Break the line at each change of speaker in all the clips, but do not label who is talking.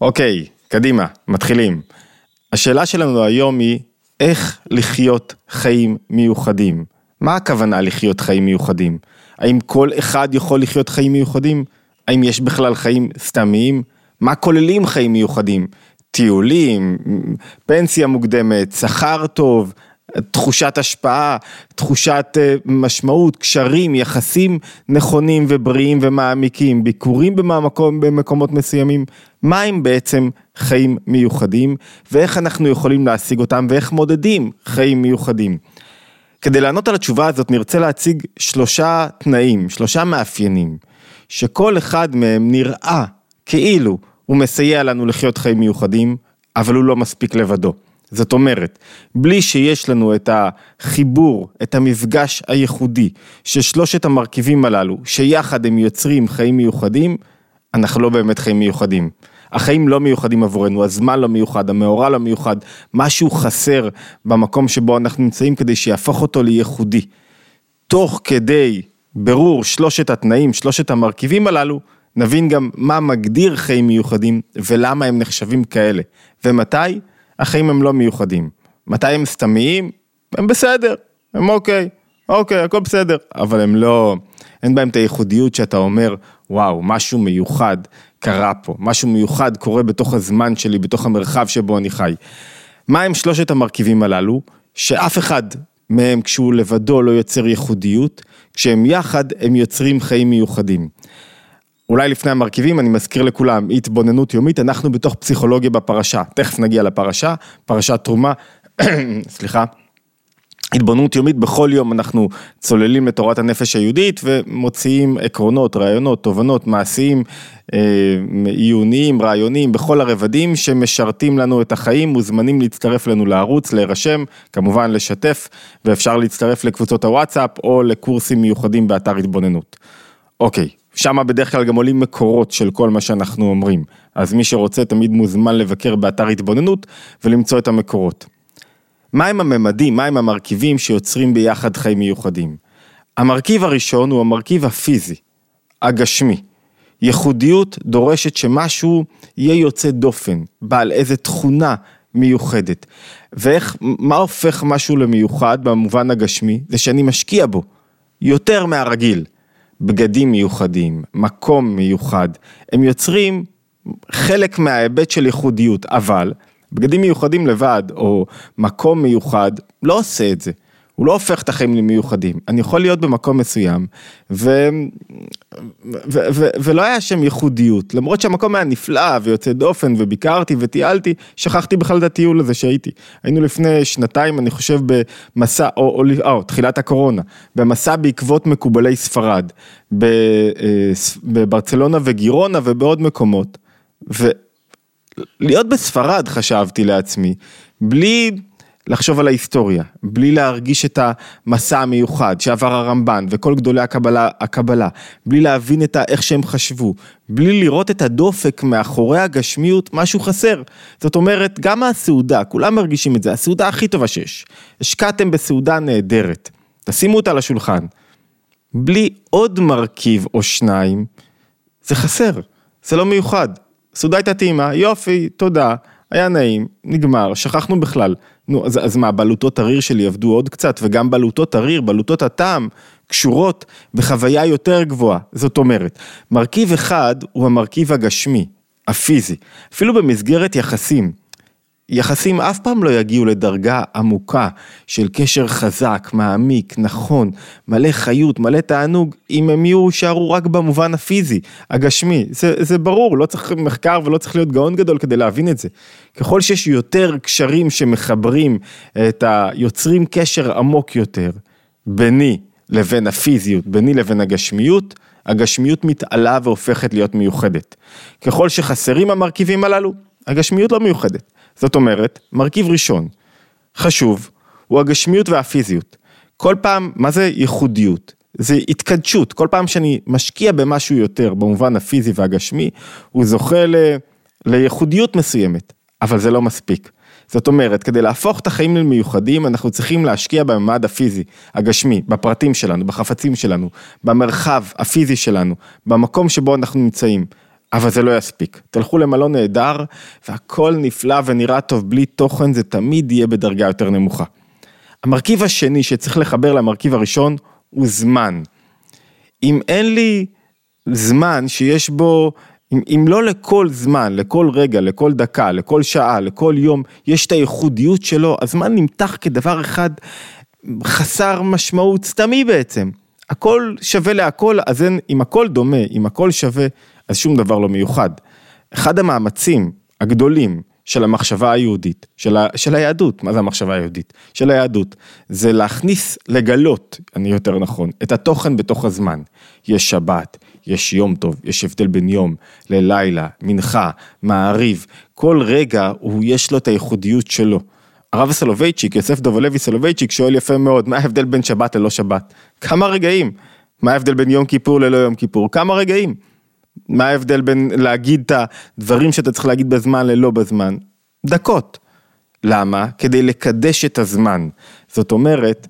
אוקיי, קדימה, מתחילים. השאלה שלנו היום היא, איך לחיות חיים מיוחדים? מה הכוונה לחיות חיים מיוחדים? האם כל אחד יכול לחיות חיים מיוחדים? האם יש בכלל חיים סתמיים? מה כוללים חיים מיוחדים? טיולים, פנסיה מוקדמת, שכר טוב, תחושת השפעה, תחושת אה, משמעות, קשרים, יחסים נכונים ובריאים ומעמיקים, ביקורים במקום, במקומות מסוימים, מה הם בעצם חיים מיוחדים ואיך אנחנו יכולים להשיג אותם ואיך מודדים חיים מיוחדים. כדי לענות על התשובה הזאת נרצה להציג שלושה תנאים, שלושה מאפיינים, שכל אחד מהם נראה כאילו הוא מסייע לנו לחיות חיים מיוחדים, אבל הוא לא מספיק לבדו. זאת אומרת, בלי שיש לנו את החיבור, את המפגש הייחודי של שלושת המרכיבים הללו, שיחד הם יוצרים חיים מיוחדים, אנחנו לא באמת חיים מיוחדים. החיים לא מיוחדים עבורנו, הזמן לא מיוחד, המאורע לא מיוחד, משהו חסר במקום שבו אנחנו נמצאים כדי שיהפוך אותו לייחודי. תוך כדי ברור שלושת התנאים, שלושת המרכיבים הללו, נבין גם מה מגדיר חיים מיוחדים ולמה הם נחשבים כאלה. ומתי? החיים הם לא מיוחדים. מתי הם סתמיים? הם בסדר, הם אוקיי, אוקיי, הכל בסדר, אבל הם לא, אין בהם את הייחודיות שאתה אומר, וואו, משהו מיוחד קרה פה, משהו מיוחד קורה בתוך הזמן שלי, בתוך המרחב שבו אני חי. מה הם שלושת המרכיבים הללו, שאף אחד מהם כשהוא לבדו לא יוצר ייחודיות, כשהם יחד הם יוצרים חיים מיוחדים. אולי לפני המרכיבים, אני מזכיר לכולם, התבוננות יומית, אנחנו בתוך פסיכולוגיה בפרשה, תכף נגיע לפרשה, פרשת תרומה, סליחה. התבוננות יומית, בכל יום אנחנו צוללים לתורת הנפש היהודית ומוציאים עקרונות, רעיונות, תובנות, מעשיים, אה, עיוניים, רעיוניים, בכל הרבדים שמשרתים לנו את החיים, מוזמנים להצטרף לנו לערוץ, להירשם, כמובן לשתף, ואפשר להצטרף לקבוצות הוואטסאפ או לקורסים מיוחדים באתר התבוננות. אוקיי, שם בדרך כלל גם עולים מקורות של כל מה שאנחנו אומרים, אז מי שרוצה תמיד מוזמן לבקר באתר התבוננות ולמצוא את המקורות. מהם הממדים, מהם המרכיבים שיוצרים ביחד חיים מיוחדים? המרכיב הראשון הוא המרכיב הפיזי, הגשמי. ייחודיות דורשת שמשהו יהיה יוצא דופן, בעל איזה תכונה מיוחדת. ואיך, מה הופך משהו למיוחד במובן הגשמי? זה שאני משקיע בו, יותר מהרגיל. בגדים מיוחדים, מקום מיוחד, הם יוצרים חלק מההיבט של ייחודיות, אבל בגדים מיוחדים לבד, או מקום מיוחד, לא עושה את זה. הוא לא הופך את החיים למיוחדים. אני יכול להיות במקום מסוים, ו... ו... ו... ולא היה שם ייחודיות, למרות שהמקום היה נפלא ויוצא דופן, וביקרתי וטיילתי, שכחתי בכלל את הטיול הזה שהייתי. היינו לפני שנתיים, אני חושב, במסע, או, או, או, או תחילת הקורונה, במסע בעקבות מקובלי ספרד. אה, בברצלונה וגירונה ובעוד מקומות. ולהיות בספרד, חשבתי לעצמי, בלי... לחשוב על ההיסטוריה, בלי להרגיש את המסע המיוחד שעבר הרמב"ן וכל גדולי הקבלה, הקבלה, בלי להבין את איך שהם חשבו, בלי לראות את הדופק מאחורי הגשמיות, משהו חסר. זאת אומרת, גם הסעודה, כולם מרגישים את זה, הסעודה הכי טובה שיש. השקעתם בסעודה נהדרת, תשימו אותה על השולחן. בלי עוד מרכיב או שניים, זה חסר, זה לא מיוחד. סעודה הייתה טעימה, יופי, תודה. היה נעים, נגמר, שכחנו בכלל. נו, אז, אז מה, בלוטות הריר שלי עבדו עוד קצת, וגם בלוטות הריר, בלוטות הטעם, קשורות בחוויה יותר גבוהה. זאת אומרת, מרכיב אחד הוא המרכיב הגשמי, הפיזי, אפילו במסגרת יחסים. יחסים אף פעם לא יגיעו לדרגה עמוקה של קשר חזק, מעמיק, נכון, מלא חיות, מלא תענוג, אם הם יהיו, יישארו רק במובן הפיזי, הגשמי. זה, זה ברור, לא צריך מחקר ולא צריך להיות גאון גדול כדי להבין את זה. ככל שיש יותר קשרים שמחברים את ה... יוצרים קשר עמוק יותר ביני לבין הפיזיות, ביני לבין הגשמיות, הגשמיות מתעלה והופכת להיות מיוחדת. ככל שחסרים המרכיבים הללו, הגשמיות לא מיוחדת. זאת אומרת, מרכיב ראשון, חשוב, הוא הגשמיות והפיזיות. כל פעם, מה זה ייחודיות? זה התקדשות, כל פעם שאני משקיע במשהו יותר במובן הפיזי והגשמי, הוא זוכה ל... לייחודיות מסוימת, אבל זה לא מספיק. זאת אומרת, כדי להפוך את החיים למיוחדים, אנחנו צריכים להשקיע בממד הפיזי, הגשמי, בפרטים שלנו, בחפצים שלנו, במרחב הפיזי שלנו, במקום שבו אנחנו נמצאים. אבל זה לא יספיק. תלכו למלון נהדר, והכל נפלא ונראה טוב בלי תוכן, זה תמיד יהיה בדרגה יותר נמוכה. המרכיב השני שצריך לחבר למרכיב הראשון הוא זמן. אם אין לי זמן שיש בו, אם, אם לא לכל זמן, לכל רגע, לכל דקה, לכל שעה, לכל יום, יש את הייחודיות שלו, הזמן נמתח כדבר אחד חסר משמעות סתמי בעצם. הכל שווה להכל, אז אין, אם הכל דומה, אם הכל שווה, אז שום דבר לא מיוחד. אחד המאמצים הגדולים של המחשבה היהודית, של, ה, של היהדות, מה זה המחשבה היהודית? של היהדות, זה להכניס, לגלות, אני יותר נכון, את התוכן בתוך הזמן. יש שבת, יש יום טוב, יש הבדל בין יום ללילה, מנחה, מעריב, כל רגע הוא, יש לו את הייחודיות שלו. הרב סולובייצ'יק, יוסף דובלוי סולובייצ'יק, שואל יפה מאוד, מה ההבדל בין שבת ללא שבת? כמה רגעים? מה ההבדל בין יום כיפור ללא יום כיפור? כמה רגעים? מה ההבדל בין להגיד את הדברים שאתה צריך להגיד בזמן ללא בזמן? דקות. למה? כדי לקדש את הזמן. זאת אומרת,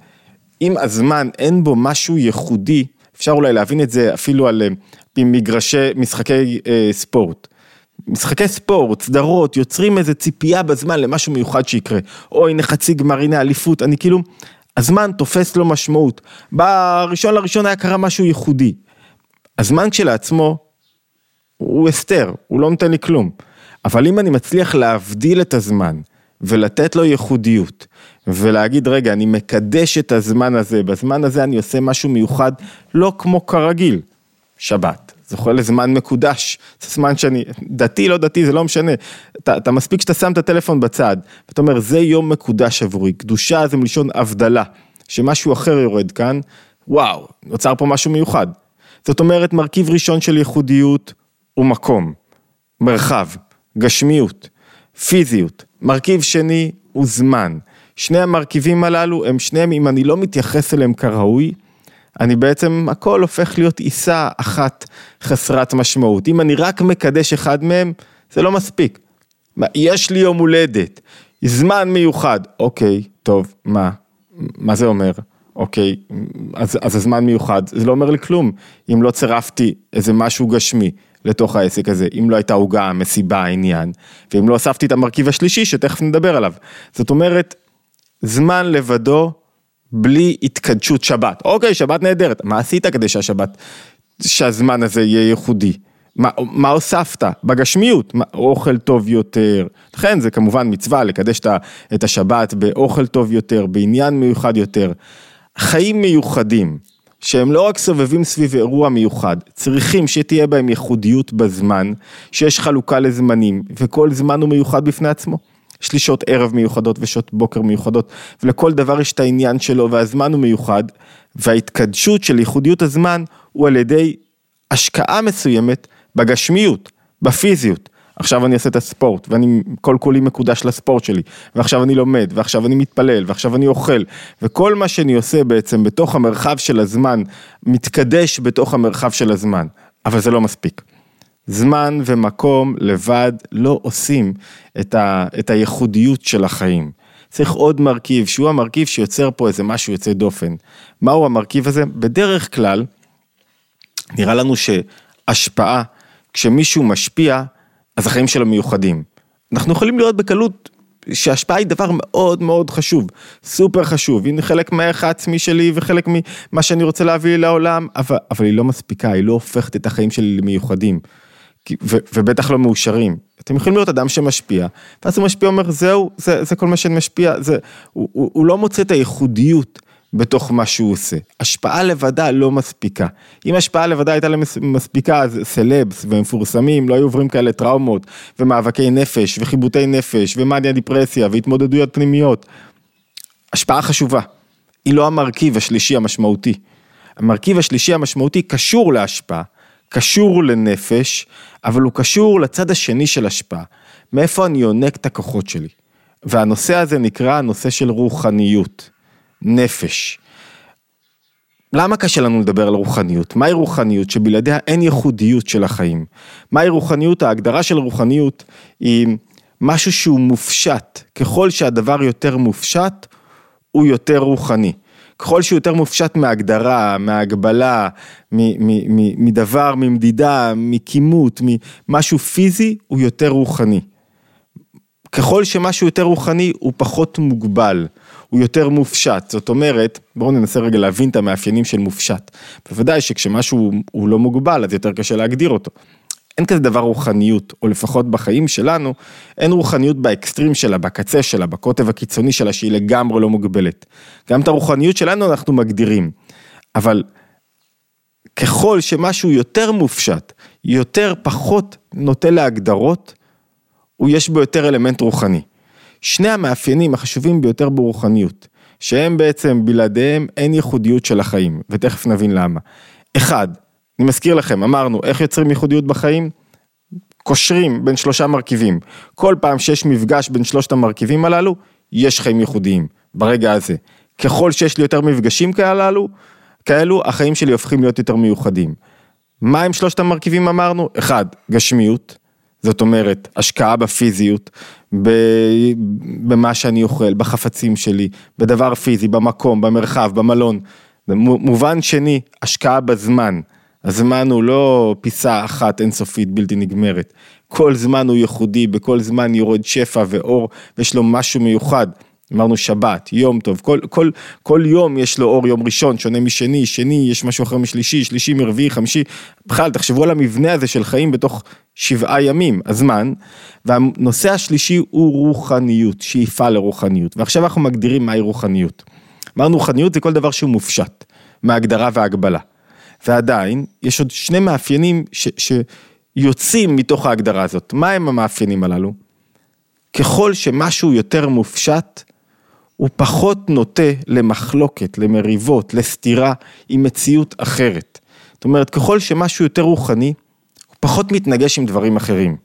אם הזמן אין בו משהו ייחודי, אפשר אולי להבין את זה אפילו על אה, מגרשי, משחקי אה, ספורט. משחקי ספורט, סדרות, יוצרים איזה ציפייה בזמן למשהו מיוחד שיקרה. או הנה חצי גמר, הנה אליפות, אני כאילו, הזמן תופס לו משמעות. בראשון לראשון היה קרה משהו ייחודי. הזמן כשלעצמו הוא הסתר, הוא לא נותן לי כלום. אבל אם אני מצליח להבדיל את הזמן ולתת לו ייחודיות ולהגיד רגע אני מקדש את הזמן הזה, בזמן הזה אני עושה משהו מיוחד לא כמו כרגיל, שבת. זוכר לזמן מקודש, זה זמן שאני, דתי לא דתי זה לא משנה, אתה, אתה מספיק שאתה שם את הטלפון בצד, ואתה אומר זה יום מקודש עבורי, קדושה זה מלשון הבדלה, שמשהו אחר יורד כאן, וואו, נוצר פה משהו מיוחד. זאת אומרת מרכיב ראשון של ייחודיות הוא מקום, מרחב, גשמיות, פיזיות, מרכיב שני הוא זמן. שני המרכיבים הללו הם שניהם, אם אני לא מתייחס אליהם כראוי, אני בעצם, הכל הופך להיות עיסה אחת חסרת משמעות. אם אני רק מקדש אחד מהם, זה לא מספיק. יש לי יום הולדת, זמן מיוחד, אוקיי, טוב, מה? מה זה אומר? אוקיי, אז, אז הזמן מיוחד, זה לא אומר לי כלום, אם לא צירפתי איזה משהו גשמי. לתוך העסק הזה, אם לא הייתה עוגה, מסיבה, עניין, ואם לא הוספתי את המרכיב השלישי שתכף נדבר עליו. זאת אומרת, זמן לבדו בלי התקדשות שבת. אוקיי, שבת נהדרת, מה עשית כדי שהשבת, שהזמן הזה יהיה ייחודי? מה, מה הוספת? בגשמיות, מה, אוכל טוב יותר. לכן זה כמובן מצווה לקדש את השבת באוכל טוב יותר, בעניין מיוחד יותר. חיים מיוחדים. שהם לא רק סובבים סביב אירוע מיוחד, צריכים שתהיה בהם ייחודיות בזמן, שיש חלוקה לזמנים, וכל זמן הוא מיוחד בפני עצמו. יש לי שעות ערב מיוחדות ושעות בוקר מיוחדות, ולכל דבר יש את העניין שלו, והזמן הוא מיוחד, וההתקדשות של ייחודיות הזמן הוא על ידי השקעה מסוימת בגשמיות, בפיזיות. עכשיו אני אעשה את הספורט, ואני כל כולי מקודש לספורט שלי, ועכשיו אני לומד, ועכשיו אני מתפלל, ועכשיו אני אוכל, וכל מה שאני עושה בעצם בתוך המרחב של הזמן, מתקדש בתוך המרחב של הזמן, אבל זה לא מספיק. זמן ומקום לבד לא עושים את, ה, את הייחודיות של החיים. צריך עוד מרכיב, שהוא המרכיב שיוצר פה איזה משהו יוצא דופן. מהו המרכיב הזה? בדרך כלל, נראה לנו שהשפעה, כשמישהו משפיע, אז החיים שלו מיוחדים. אנחנו יכולים לראות בקלות שהשפעה היא דבר מאוד מאוד חשוב, סופר חשוב, הנה חלק מהערך העצמי שלי וחלק ממה שאני רוצה להביא לעולם, אבל, אבל היא לא מספיקה, היא לא הופכת את החיים שלי למיוחדים, ו, ובטח לא מאושרים. אתם יכולים לראות אדם שמשפיע, ואז הוא משפיע אומר זהו, זה, זה כל מה שאני משפיע, זה, הוא, הוא, הוא לא מוצא את הייחודיות בתוך מה שהוא עושה. השפעה לבדה לא מספיקה. אם השפעה לבדה הייתה מספיקה, אז סלבס ומפורסמים לא היו עוברים כאלה טראומות ומאבקי נפש וחיבוטי נפש ומאניה דיפרסיה והתמודדויות פנימיות. השפעה חשובה. היא לא המרכיב השלישי המשמעותי. המרכיב השלישי המשמעותי קשור להשפעה, קשור לנפש, אבל הוא קשור לצד השני של השפעה. מאיפה אני יונק את הכוחות שלי. והנושא הזה נקרא הנושא של רוחניות. נפש. למה קשה לנו לדבר על רוחניות? מהי רוחניות שבלעדיה אין ייחודיות של החיים? מהי רוחניות? ההגדרה של רוחניות היא משהו שהוא מופשט. ככל שהדבר יותר מופשט, הוא יותר רוחני. ככל שהוא יותר מופשט מהגדרה, מהגבלה, מדבר, ממדידה, מכימות, ממשהו פיזי, הוא יותר רוחני. ככל שמשהו יותר רוחני, הוא פחות מוגבל, הוא יותר מופשט. זאת אומרת, בואו ננסה רגע להבין את המאפיינים של מופשט. בוודאי שכשמשהו הוא לא מוגבל, אז יותר קשה להגדיר אותו. אין כזה דבר רוחניות, או לפחות בחיים שלנו, אין רוחניות באקסטרים שלה, בקצה שלה, בקוטב הקיצוני שלה, שהיא לגמרי לא מוגבלת. גם את הרוחניות שלנו אנחנו מגדירים, אבל ככל שמשהו יותר מופשט, יותר פחות נוטה להגדרות, יש בו יותר אלמנט רוחני. שני המאפיינים החשובים ביותר ברוחניות, שהם בעצם בלעדיהם אין ייחודיות של החיים, ותכף נבין למה. אחד, אני מזכיר לכם, אמרנו, איך יוצרים ייחודיות בחיים? קושרים בין שלושה מרכיבים. כל פעם שיש מפגש בין שלושת המרכיבים הללו, יש חיים ייחודיים, ברגע הזה. ככל שיש לי יותר מפגשים כאלו, כאלו, החיים שלי הופכים להיות יותר מיוחדים. מה הם שלושת המרכיבים אמרנו? אחד, גשמיות, זאת אומרת, השקעה בפיזיות, במה שאני אוכל, בחפצים שלי, בדבר פיזי, במקום, במרחב, במלון. מובן שני, השקעה בזמן. הזמן הוא לא פיסה אחת אינסופית בלתי נגמרת. כל זמן הוא ייחודי, בכל זמן יורד שפע ואור, ויש לו משהו מיוחד. אמרנו שבת, יום טוב, כל, כל, כל יום יש לו אור יום ראשון, שונה משני, שני יש משהו אחר משלישי, שלישי מרביעי, חמישי, בכלל תחשבו על המבנה הזה של חיים בתוך שבעה ימים, הזמן, והנושא השלישי הוא רוחניות, שאיפה לרוחניות, ועכשיו אנחנו מגדירים מהי רוחניות. אמרנו רוחניות זה כל דבר שהוא מופשט, מהגדרה והגבלה. ועדיין, יש עוד שני מאפיינים ש, שיוצאים מתוך ההגדרה הזאת. מה הם המאפיינים הללו? ככל שמשהו יותר מופשט, הוא פחות נוטה למחלוקת, למריבות, לסתירה עם מציאות אחרת. זאת אומרת, ככל שמשהו יותר רוחני, פחות מתנגש עם דברים אחרים.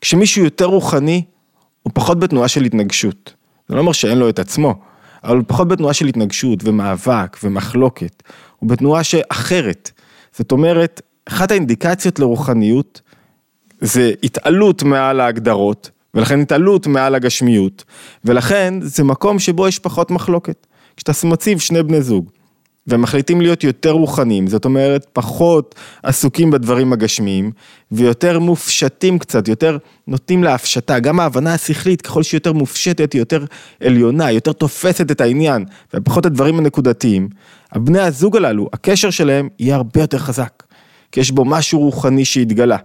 כשמישהו יותר רוחני, הוא פחות בתנועה של התנגשות. זה לא אומר שאין לו את עצמו, אבל הוא פחות בתנועה של התנגשות ומאבק ומחלוקת. הוא בתנועה שאחרת. זאת אומרת, אחת האינדיקציות לרוחניות זה התעלות מעל ההגדרות, ולכן התעלות מעל הגשמיות, ולכן זה מקום שבו יש פחות מחלוקת. כשאתה מציב שני בני זוג, ומחליטים להיות יותר רוחניים, זאת אומרת פחות עסוקים בדברים הגשמיים, ויותר מופשטים קצת, יותר נוטים להפשטה, גם ההבנה השכלית ככל שהיא יותר מופשטת, היא יותר עליונה, יותר תופסת את העניין, ופחות הדברים הנקודתיים, הבני הזוג הללו, הקשר שלהם יהיה הרבה יותר חזק, כי יש בו משהו רוחני שהתגלה,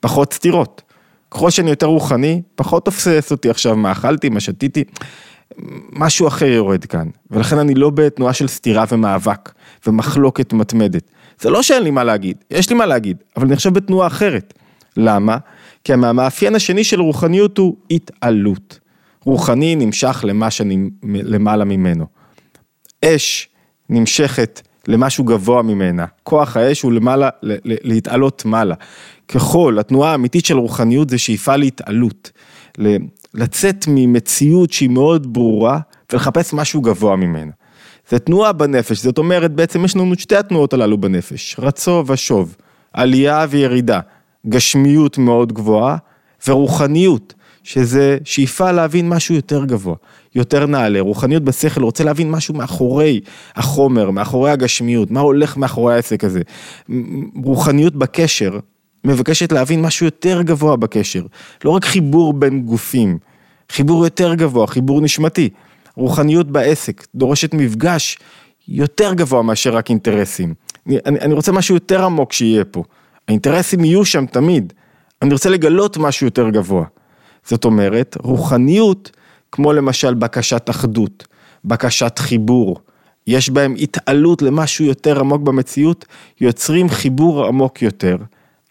פחות סתירות. ככל שאני יותר רוחני, פחות תופס אותי עכשיו מה אכלתי, מה שתיתי. משהו אחר יורד כאן, ולכן אני לא בתנועה של סתירה ומאבק ומחלוקת מתמדת. זה לא שאין לי מה להגיד, יש לי מה להגיד, אבל אני חושב בתנועה אחרת. למה? כי המאפיין השני של רוחניות הוא התעלות. רוחני נמשך למה שאני למעלה ממנו. אש נמשכת למשהו גבוה ממנה. כוח האש הוא למעלה, להתעלות מעלה. ככל, התנועה האמיתית של רוחניות זה שאיפה להתעלות. לצאת ממציאות שהיא מאוד ברורה ולחפש משהו גבוה ממנה. זה תנועה בנפש, זאת אומרת בעצם יש לנו שתי התנועות הללו בנפש, רצו ושוב, עלייה וירידה, גשמיות מאוד גבוהה ורוחניות, שזה שאיפה להבין משהו יותר גבוה, יותר נעלה, רוחניות בשכל רוצה להבין משהו מאחורי החומר, מאחורי הגשמיות, מה הולך מאחורי העסק הזה, רוחניות בקשר, מבקשת להבין משהו יותר גבוה בקשר, לא רק חיבור בין גופים, חיבור יותר גבוה, חיבור נשמתי. רוחניות בעסק דורשת מפגש יותר גבוה מאשר רק אינטרסים. אני, אני רוצה משהו יותר עמוק שיהיה פה. האינטרסים יהיו שם תמיד. אני רוצה לגלות משהו יותר גבוה. זאת אומרת, רוחניות, כמו למשל בקשת אחדות, בקשת חיבור, יש בהם התעלות למשהו יותר עמוק במציאות, יוצרים חיבור עמוק יותר.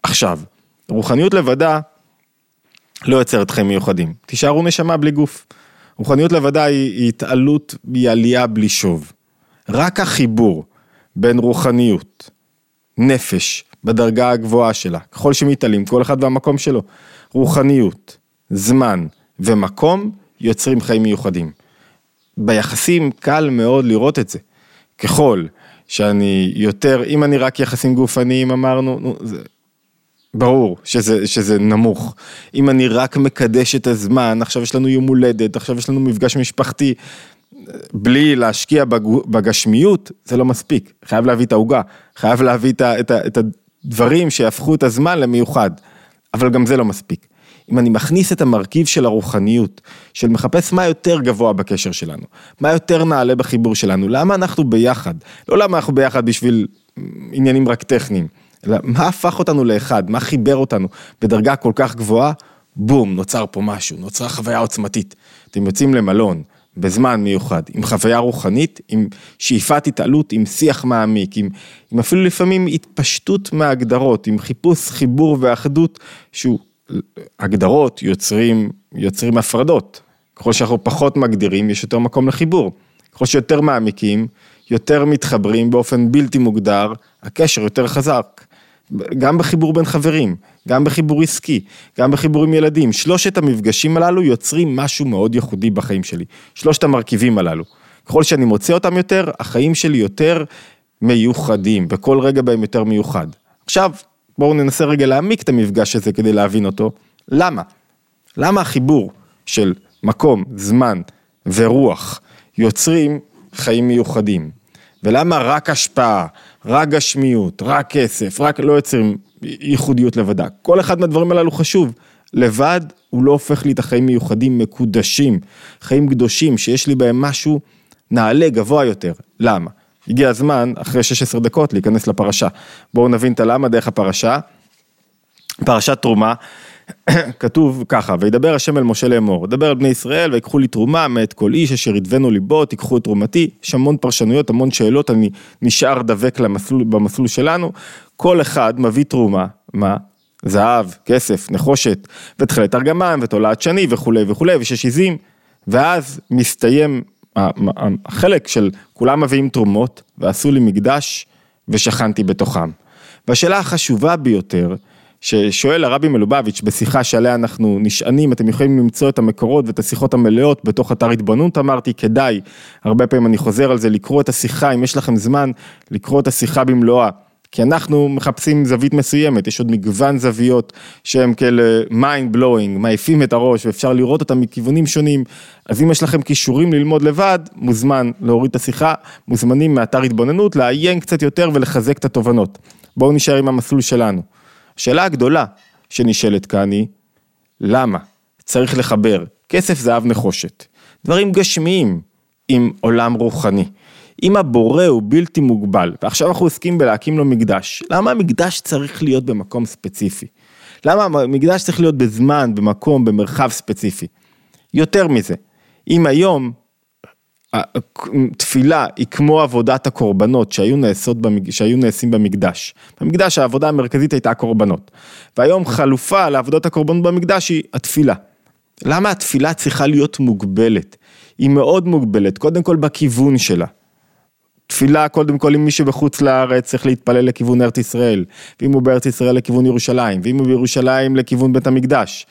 עכשיו, רוחניות לבדה לא יוצרת חיים מיוחדים, תישארו נשמה בלי גוף. רוחניות לבדה היא, התעלות, היא עלייה בלי שוב. רק החיבור בין רוחניות, נפש, בדרגה הגבוהה שלה, ככל שמתעלים, כל אחד והמקום שלו, רוחניות, זמן ומקום, יוצרים חיים מיוחדים. ביחסים קל מאוד לראות את זה. ככל שאני יותר, אם אני רק יחסים גופניים אמרנו, נו, זה, ברור שזה, שזה נמוך. אם אני רק מקדש את הזמן, עכשיו יש לנו יום הולדת, עכשיו יש לנו מפגש משפחתי, בלי להשקיע בגשמיות, זה לא מספיק. חייב להביא את העוגה, חייב להביא את, את, את הדברים שיהפכו את הזמן למיוחד. אבל גם זה לא מספיק. אם אני מכניס את המרכיב של הרוחניות, של מחפש מה יותר גבוה בקשר שלנו, מה יותר נעלה בחיבור שלנו, למה אנחנו ביחד, לא למה אנחנו ביחד בשביל עניינים רק טכניים, אלא מה הפך אותנו לאחד, מה חיבר אותנו בדרגה כל כך גבוהה, בום, נוצר פה משהו, נוצרה חוויה עוצמתית. אתם יוצאים למלון, בזמן מיוחד, עם חוויה רוחנית, עם שאיפת התעלות, עם שיח מעמיק, עם, עם אפילו לפעמים התפשטות מהגדרות, עם חיפוש, חיבור ואחדות, שהוא, הגדרות יוצרים, יוצרים הפרדות. ככל שאנחנו פחות מגדירים, יש יותר מקום לחיבור. ככל שיותר מעמיקים, יותר מתחברים באופן בלתי מוגדר, הקשר יותר חזק. גם בחיבור בין חברים, גם בחיבור עסקי, גם בחיבור עם ילדים, שלושת המפגשים הללו יוצרים משהו מאוד ייחודי בחיים שלי, שלושת המרכיבים הללו. ככל שאני מוצא אותם יותר, החיים שלי יותר מיוחדים, וכל רגע בהם יותר מיוחד. עכשיו, בואו ננסה רגע להעמיק את המפגש הזה כדי להבין אותו. למה? למה החיבור של מקום, זמן ורוח יוצרים חיים מיוחדים? ולמה רק השפעה, רק גשמיות, רק כסף, רק לא יוצרים ייחודיות לבדה. כל אחד מהדברים הללו חשוב. לבד הוא לא הופך לי את החיים מיוחדים, מקודשים, חיים קדושים, שיש לי בהם משהו נעלה, גבוה יותר. למה? הגיע הזמן, אחרי 16 דקות, להיכנס לפרשה. בואו נבין את הלמה דרך הפרשה. פרשת תרומה, כתוב ככה, וידבר השם אל משה לאמור, דבר על בני ישראל ויקחו לי תרומה מאת כל איש אשר ידבנו ליבו, תיקחו את תרומתי, יש המון פרשנויות, המון שאלות, אני נשאר דבק למסלול, במסלול שלנו, כל אחד מביא תרומה, מה? זהב, כסף, נחושת, ותכלת ארגמן, ותולעת שני וכולי וכולי, ושש עיזים, ואז מסתיים החלק של כולם מביאים תרומות, ועשו לי מקדש, ושכנתי בתוכם. והשאלה החשובה ביותר, ששואל הרבי מלובביץ' בשיחה שעליה אנחנו נשענים, אתם יכולים למצוא את המקורות ואת השיחות המלאות בתוך אתר התבוננות, אמרתי, כדאי, הרבה פעמים אני חוזר על זה, לקרוא את השיחה, אם יש לכם זמן, לקרוא את השיחה במלואה. כי אנחנו מחפשים זווית מסוימת, יש עוד מגוון זוויות שהם כאלה mind blowing, מעיפים את הראש ואפשר לראות אותם מכיוונים שונים, אז אם יש לכם כישורים ללמוד לבד, מוזמן להוריד את השיחה, מוזמנים מאתר התבוננות, לעיין קצת יותר ולחזק את התובנות. בואו נשאר עם המסלול שלנו. השאלה הגדולה שנשאלת כאן היא, למה צריך לחבר כסף, זהב, נחושת, דברים גשמיים עם עולם רוחני. אם הבורא הוא בלתי מוגבל, ועכשיו אנחנו עוסקים בלהקים לו מקדש, למה המקדש צריך להיות במקום ספציפי? למה המקדש צריך להיות בזמן, במקום, במרחב ספציפי? יותר מזה, אם היום תפילה היא כמו עבודת הקורבנות שהיו, נעשות, שהיו נעשים במקדש. במקדש העבודה המרכזית הייתה הקורבנות. והיום חלופה לעבודות הקורבנות במקדש היא התפילה. למה התפילה צריכה להיות מוגבלת? היא מאוד מוגבלת, קודם כל בכיוון שלה. תפילה קודם כל עם מי שבחוץ לארץ צריך להתפלל לכיוון ארץ ישראל, ואם הוא בארץ ישראל לכיוון ירושלים, ואם הוא בירושלים לכיוון בית המקדש.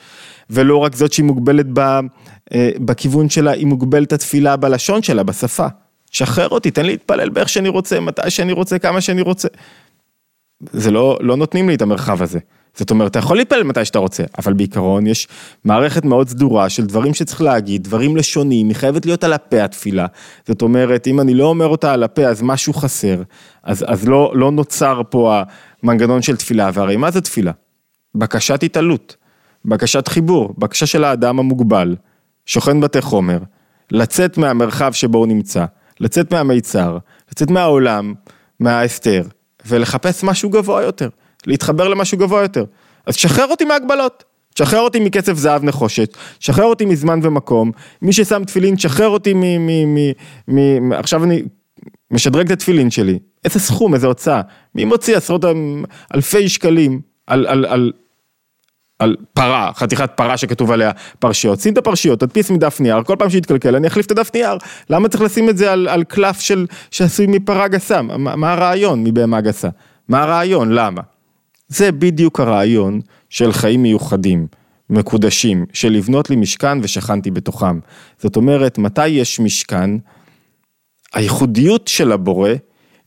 ולא רק זאת שהיא מוגבלת ב, אה, בכיוון שלה, היא מוגבלת התפילה בלשון שלה, בשפה. שחרר אותי, תן לי להתפלל באיך שאני רוצה, מתי שאני רוצה, כמה שאני רוצה. זה לא, לא נותנים לי את המרחב הזה. זאת אומרת, אתה יכול להתפלל מתי שאתה רוצה, אבל בעיקרון יש מערכת מאוד סדורה של דברים שצריך להגיד, דברים לשונים, היא חייבת להיות על הפה התפילה. זאת אומרת, אם אני לא אומר אותה על הפה, אז משהו חסר, אז, אז לא, לא נוצר פה המנגנון של תפילה, והרי מה זה תפילה? בקשת התעלות, בקשת חיבור, בקשה של האדם המוגבל, שוכן בתי חומר, לצאת מהמרחב שבו הוא נמצא, לצאת מהמיצר, לצאת מהעולם, מההסתר, ולחפש משהו גבוה יותר. להתחבר למשהו גבוה יותר. אז שחרר אותי מהגבלות. שחרר אותי מקצב זהב נחושת, שחרר אותי מזמן ומקום, מי ששם תפילין, שחרר אותי מ... מ, מ, מ עכשיו אני משדרג את התפילין שלי, איזה סכום, איזה הוצאה, מי מוציא עשרות אלפי שקלים על, על, על, על פרה, חתיכת פרה שכתוב עליה פרשיות, שים את הפרשיות, תדפיס מדף נייר, כל פעם שיתקלקל אני אחליף את הדף נייר, למה צריך לשים את זה על, על קלף של, שעשוי מפרה גסה, מה, מה הרעיון מבהמה גסה, מה הרעיון, למה? זה בדיוק הרעיון של חיים מיוחדים, מקודשים, של לבנות לי משכן ושכנתי בתוכם. זאת אומרת, מתי יש משכן? הייחודיות של הבורא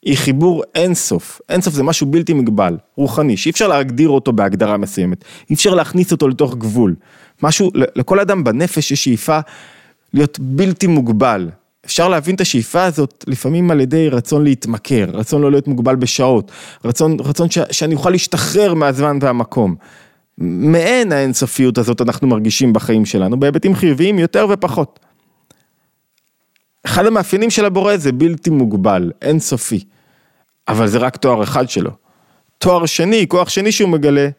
היא חיבור אינסוף, אינסוף זה משהו בלתי מגבל, רוחני, שאי אפשר להגדיר אותו בהגדרה מסוימת, אי אפשר להכניס אותו לתוך גבול. משהו, לכל אדם בנפש יש שאיפה להיות בלתי מוגבל, אפשר להבין את השאיפה הזאת לפעמים על ידי רצון להתמכר, רצון לא להיות מוגבל בשעות, רצון, רצון ש, שאני אוכל להשתחרר מהזמן והמקום. מעין האינסופיות הזאת אנחנו מרגישים בחיים שלנו, בהיבטים חיוביים יותר ופחות. אחד המאפיינים של הבורא זה בלתי מוגבל, אינסופי, אבל זה רק תואר אחד שלו. תואר שני, כוח שני שהוא מגלה,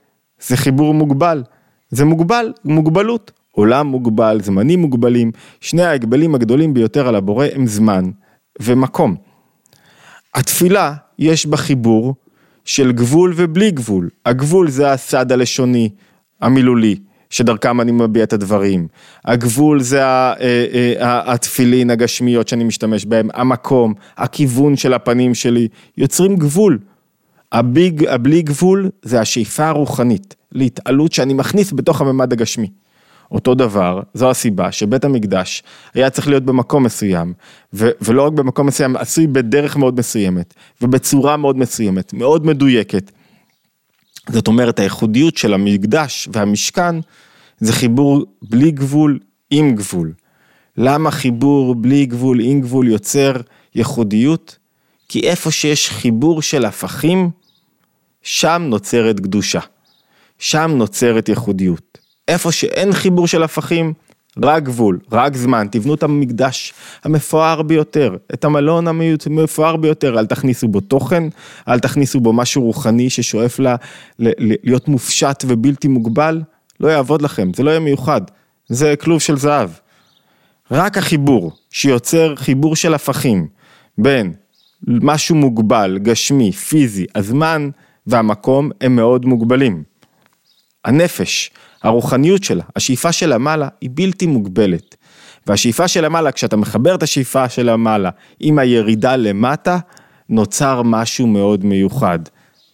זה חיבור מוגבל. זה מוגבל, מוגבלות. עולם מוגבל, זמנים מוגבלים, שני ההגבלים הגדולים ביותר על הבורא הם זמן ומקום. התפילה, יש בה חיבור של גבול ובלי גבול. הגבול זה הסד הלשוני, המילולי, שדרכם אני מביע את הדברים. הגבול זה אה, אה, התפילין הגשמיות שאני משתמש בהם, המקום, הכיוון של הפנים שלי, יוצרים גבול. הביג, הבלי גבול זה השאיפה הרוחנית, להתעלות שאני מכניס בתוך הממד הגשמי. אותו דבר, זו הסיבה שבית המקדש היה צריך להיות במקום מסוים, ו- ולא רק במקום מסוים, עשוי בדרך מאוד מסוימת, ובצורה מאוד מסוימת, מאוד מדויקת. זאת אומרת, הייחודיות של המקדש והמשכן זה חיבור בלי גבול עם גבול. למה חיבור בלי גבול עם גבול יוצר ייחודיות? כי איפה שיש חיבור של הפכים, שם נוצרת קדושה. שם נוצרת ייחודיות. איפה שאין חיבור של הפכים, רק גבול, רק זמן, תבנו את המקדש המפואר ביותר, את המלון המפואר ביותר, אל תכניסו בו תוכן, אל תכניסו בו משהו רוחני ששואף לה, להיות מופשט ובלתי מוגבל, לא יעבוד לכם, זה לא יהיה מיוחד, זה כלוב של זהב. רק החיבור שיוצר חיבור של הפכים בין משהו מוגבל, גשמי, פיזי, הזמן והמקום הם מאוד מוגבלים. הנפש, הרוחניות שלה, השאיפה שלה מעלה היא בלתי מוגבלת. והשאיפה של המעלה, כשאתה מחבר את השאיפה של המעלה עם הירידה למטה, נוצר משהו מאוד מיוחד.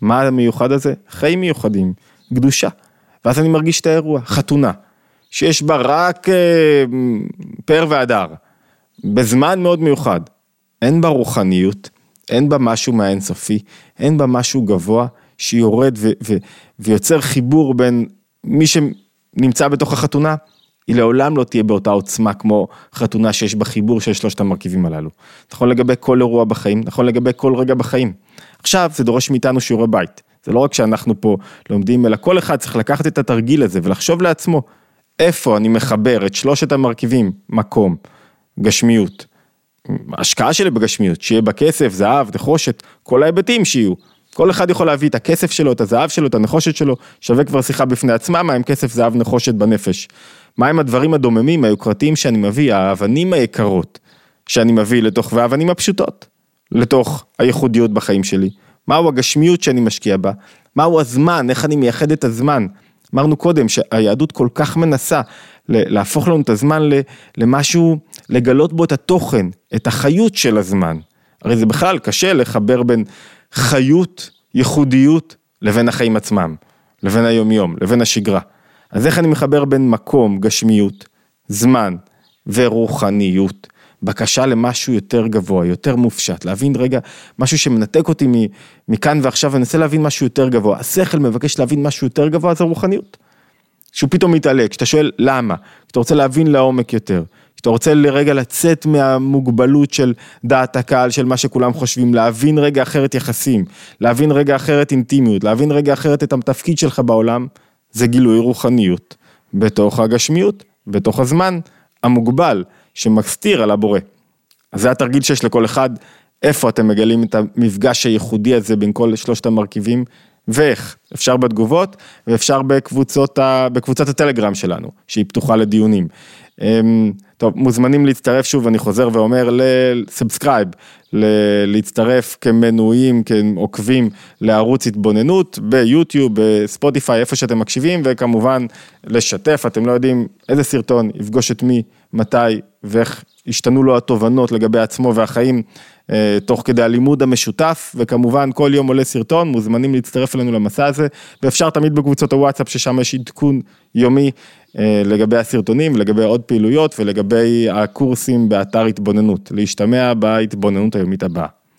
מה המיוחד הזה? חיים מיוחדים, קדושה. ואז אני מרגיש את האירוע, חתונה, שיש בה רק אה, פאר והדר, בזמן מאוד מיוחד. אין בה רוחניות, אין בה משהו מהאינסופי, אין בה משהו גבוה שיורד ו- ו- ויוצר חיבור בין מי שנמצא בתוך החתונה, היא לעולם לא תהיה באותה עוצמה כמו חתונה שיש בה חיבור של שלושת המרכיבים הללו. נכון לגבי כל אירוע בחיים, נכון לגבי כל רגע בחיים. עכשיו זה דורש מאיתנו שיעורי בית. זה לא רק שאנחנו פה לומדים, אלא כל אחד צריך לקחת את התרגיל הזה ולחשוב לעצמו, איפה אני מחבר את שלושת המרכיבים, מקום, גשמיות, השקעה שלי בגשמיות, שיהיה בה כסף, זהב, נחושת, כל ההיבטים שיהיו. כל אחד יכול להביא את הכסף שלו, את הזהב שלו, את הנחושת שלו, שווה כבר שיחה בפני עצמה, מה עם כסף, זהב, נחושת בנפש. מה עם הדברים הדוממים, היוקרתיים שאני מביא, האבנים היקרות שאני מביא לתוך, והאבנים הפשוטות, לתוך הייחודיות בחיים שלי. מהו הגשמיות שאני משקיע בה, מהו הזמן, איך אני מייחד את הזמן. אמרנו קודם שהיהדות כל כך מנסה להפוך לנו את הזמן למשהו, לגלות בו את התוכן, את החיות של הזמן. הרי זה בכלל קשה לחבר בין חיות, ייחודיות, לבין החיים עצמם, לבין היומיום, לבין השגרה. אז איך אני מחבר בין מקום, גשמיות, זמן ורוחניות, בקשה למשהו יותר גבוה, יותר מופשט, להבין רגע משהו שמנתק אותי מכאן ועכשיו, אני אנסה להבין משהו יותר גבוה. השכל מבקש להבין משהו יותר גבוה, זה רוחניות. שהוא פתאום מתעלה, כשאתה שואל למה, כשאתה רוצה להבין לעומק יותר, כשאתה רוצה לרגע לצאת מהמוגבלות של דעת הקהל, של מה שכולם חושבים, להבין רגע אחרת יחסים, להבין רגע אחרת אינטימיות, להבין רגע אחרת את התפקיד שלך בעולם, זה גילוי רוחניות בתוך הגשמיות, בתוך הזמן המוגבל. שמסתיר על הבורא. אז זה התרגיל שיש לכל אחד, איפה אתם מגלים את המפגש הייחודי הזה בין כל שלושת המרכיבים, ואיך. אפשר בתגובות, ואפשר בקבוצות, בקבוצת הטלגרם שלנו, שהיא פתוחה לדיונים. טוב, מוזמנים להצטרף שוב, אני חוזר ואומר, ל subscribe, להצטרף כמנויים, כעוקבים לערוץ התבוננות ביוטיוב, בספוטיפיי, איפה שאתם מקשיבים, וכמובן לשתף, אתם לא יודעים איזה סרטון יפגוש את מי, מתי ואיך השתנו לו התובנות לגבי עצמו והחיים אה, תוך כדי הלימוד המשותף, וכמובן כל יום עולה סרטון, מוזמנים להצטרף אלינו למסע הזה, ואפשר תמיד בקבוצות הוואטסאפ ששם יש עדכון יומי לגבי הסרטונים, לגבי עוד פעילויות ולגבי הקורסים באתר התבוננות, להשתמע בהתבוננות היומית הבאה.